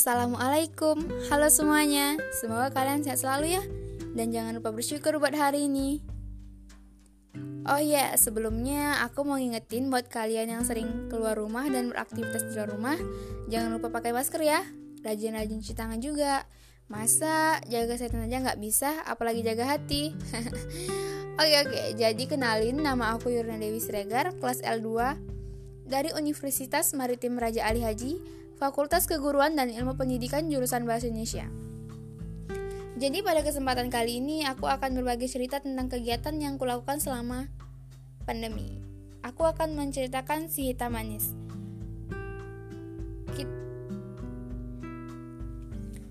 Assalamualaikum, halo semuanya. Semoga kalian sehat selalu ya. Dan jangan lupa bersyukur buat hari ini. Oh iya, sebelumnya aku mau ngingetin buat kalian yang sering keluar rumah dan beraktivitas di luar rumah, jangan lupa pakai masker ya. Rajin-rajin cuci tangan juga. Masa jaga kesehatan aja nggak bisa, apalagi jaga hati. oke oke, jadi kenalin nama aku Yurna Dewi Sregar, kelas L2 dari Universitas Maritim Raja Ali Haji, Fakultas Keguruan dan Ilmu Pendidikan jurusan Bahasa Indonesia. Jadi pada kesempatan kali ini aku akan berbagi cerita tentang kegiatan yang kulakukan selama pandemi. Aku akan menceritakan si hitam manis.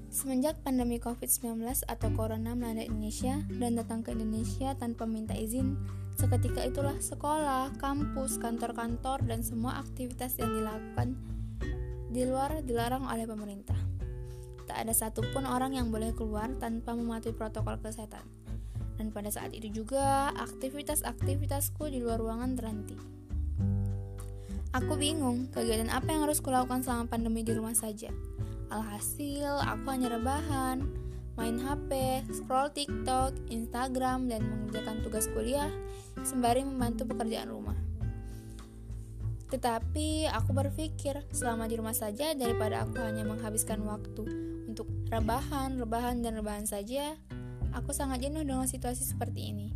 Semenjak pandemi COVID-19 atau Corona melanda Indonesia dan datang ke Indonesia tanpa minta izin, seketika itulah sekolah, kampus, kantor-kantor, dan semua aktivitas yang dilakukan di luar dilarang oleh pemerintah. Tak ada satupun orang yang boleh keluar tanpa mematuhi protokol kesehatan. Dan pada saat itu juga, aktivitas-aktivitasku di luar ruangan terhenti. Aku bingung, kegiatan apa yang harus kulakukan selama pandemi di rumah saja. Alhasil, aku hanya rebahan, main HP, scroll TikTok, Instagram, dan mengerjakan tugas kuliah sembari membantu pekerjaan rumah. Tetapi aku berpikir selama di rumah saja daripada aku hanya menghabiskan waktu untuk rebahan, rebahan, dan rebahan saja, aku sangat jenuh dengan situasi seperti ini.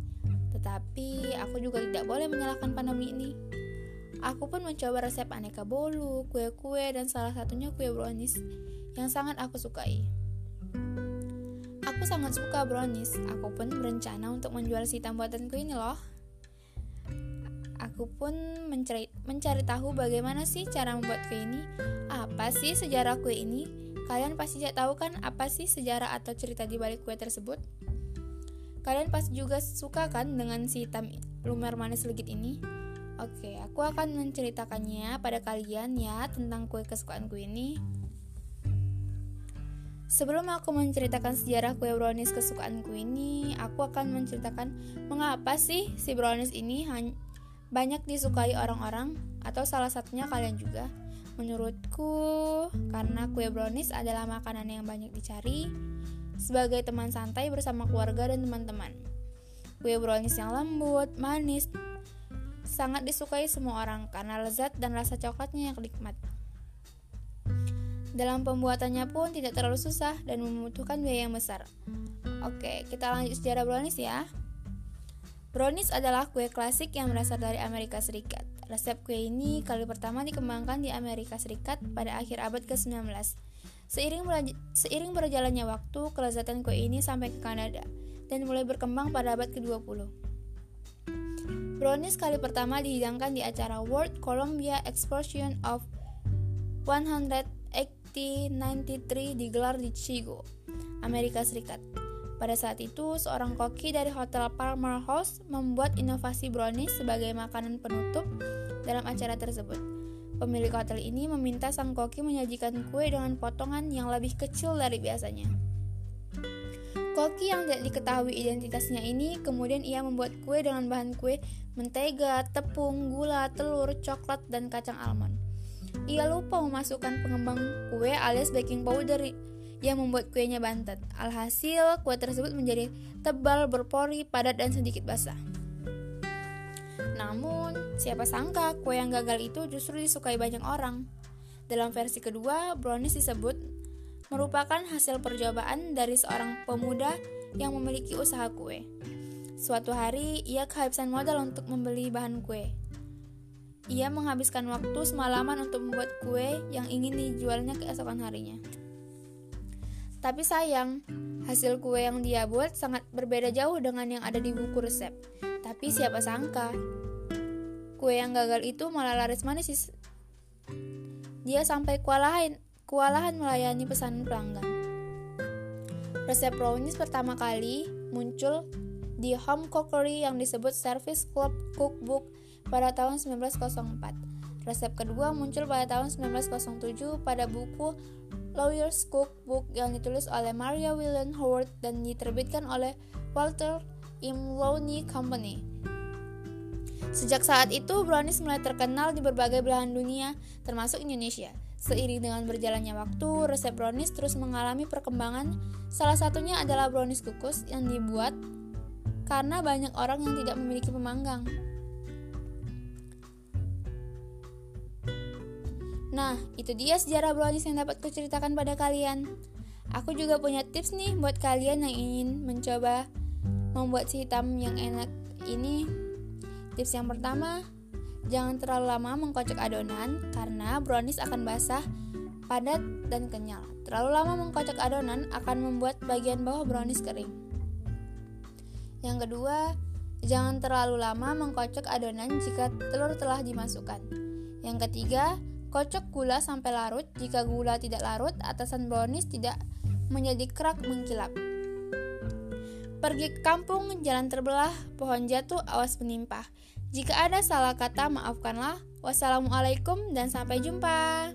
Tetapi aku juga tidak boleh menyalahkan pandemi ini. Aku pun mencoba resep aneka bolu, kue-kue, dan salah satunya kue brownies yang sangat aku sukai. Aku sangat suka brownies, aku pun berencana untuk menjual si buatanku ini loh. Aku pun mencari, mencari tahu bagaimana sih cara membuat kue ini. Apa sih sejarah kue ini? Kalian pasti tidak tahu kan apa sih sejarah atau cerita di balik kue tersebut? Kalian pasti juga suka kan dengan si hitam lumer manis legit ini? Oke, aku akan menceritakannya pada kalian ya tentang kue kesukaan kue ini. Sebelum aku menceritakan sejarah kue brownies kesukaanku ini, aku akan menceritakan mengapa sih si brownies ini hanya banyak disukai orang-orang atau salah satunya kalian juga. Menurutku, karena kue brownies adalah makanan yang banyak dicari sebagai teman santai bersama keluarga dan teman-teman. Kue brownies yang lembut, manis, sangat disukai semua orang karena lezat dan rasa coklatnya yang nikmat. Dalam pembuatannya pun tidak terlalu susah dan membutuhkan biaya yang besar. Oke, kita lanjut sejarah brownies ya. Brownies adalah kue klasik yang berasal dari Amerika Serikat. Resep kue ini kali pertama dikembangkan di Amerika Serikat pada akhir abad ke-19. Seiring, seiring berjalannya waktu, kelezatan kue ini sampai ke Kanada dan mulai berkembang pada abad ke-20. Brownies kali pertama dihidangkan di acara World Columbia Exposition of 18093 digelar di Chicago, Amerika Serikat. Pada saat itu, seorang koki dari Hotel Palmer House membuat inovasi brownies sebagai makanan penutup dalam acara tersebut. Pemilik hotel ini meminta sang koki menyajikan kue dengan potongan yang lebih kecil dari biasanya. Koki yang tidak diketahui identitasnya ini kemudian ia membuat kue dengan bahan kue mentega, tepung, gula, telur, coklat, dan kacang almond. Ia lupa memasukkan pengembang kue alias baking powder yang membuat kuenya bantet. Alhasil, kue tersebut menjadi tebal, berpori, padat, dan sedikit basah. Namun, siapa sangka kue yang gagal itu justru disukai banyak orang. Dalam versi kedua, brownies disebut merupakan hasil percobaan dari seorang pemuda yang memiliki usaha kue. Suatu hari, ia kehabisan modal untuk membeli bahan kue. Ia menghabiskan waktu semalaman untuk membuat kue yang ingin dijualnya keesokan harinya. Tapi sayang, hasil kue yang dia buat sangat berbeda jauh dengan yang ada di buku resep. Tapi siapa sangka, kue yang gagal itu malah laris manis. Dia sampai kewalahan, kewalahan melayani pesanan pelanggan. Resep brownies pertama kali muncul di Home Cookery yang disebut Service Club Cookbook pada tahun 1904. Resep kedua muncul pada tahun 1907 pada buku Lawyer's Cookbook yang ditulis oleh Maria William Howard dan diterbitkan oleh Walter M. Lowney Company. Sejak saat itu, brownies mulai terkenal di berbagai belahan dunia, termasuk Indonesia. Seiring dengan berjalannya waktu, resep brownies terus mengalami perkembangan. Salah satunya adalah brownies kukus yang dibuat karena banyak orang yang tidak memiliki pemanggang. Nah, itu dia sejarah brownies yang dapat kuceritakan pada kalian. Aku juga punya tips nih buat kalian yang ingin mencoba membuat si hitam yang enak ini. Tips yang pertama, Jangan terlalu lama mengkocok adonan karena brownies akan basah, padat, dan kenyal. Terlalu lama mengkocok adonan akan membuat bagian bawah brownies kering. Yang kedua, jangan terlalu lama mengkocok adonan jika telur telah dimasukkan. Yang ketiga, kocok gula sampai larut. Jika gula tidak larut, atasan brownies tidak menjadi kerak mengkilap. Pergi ke kampung, jalan terbelah, pohon jatuh, awas menimpa. Jika ada salah kata, maafkanlah. Wassalamualaikum dan sampai jumpa.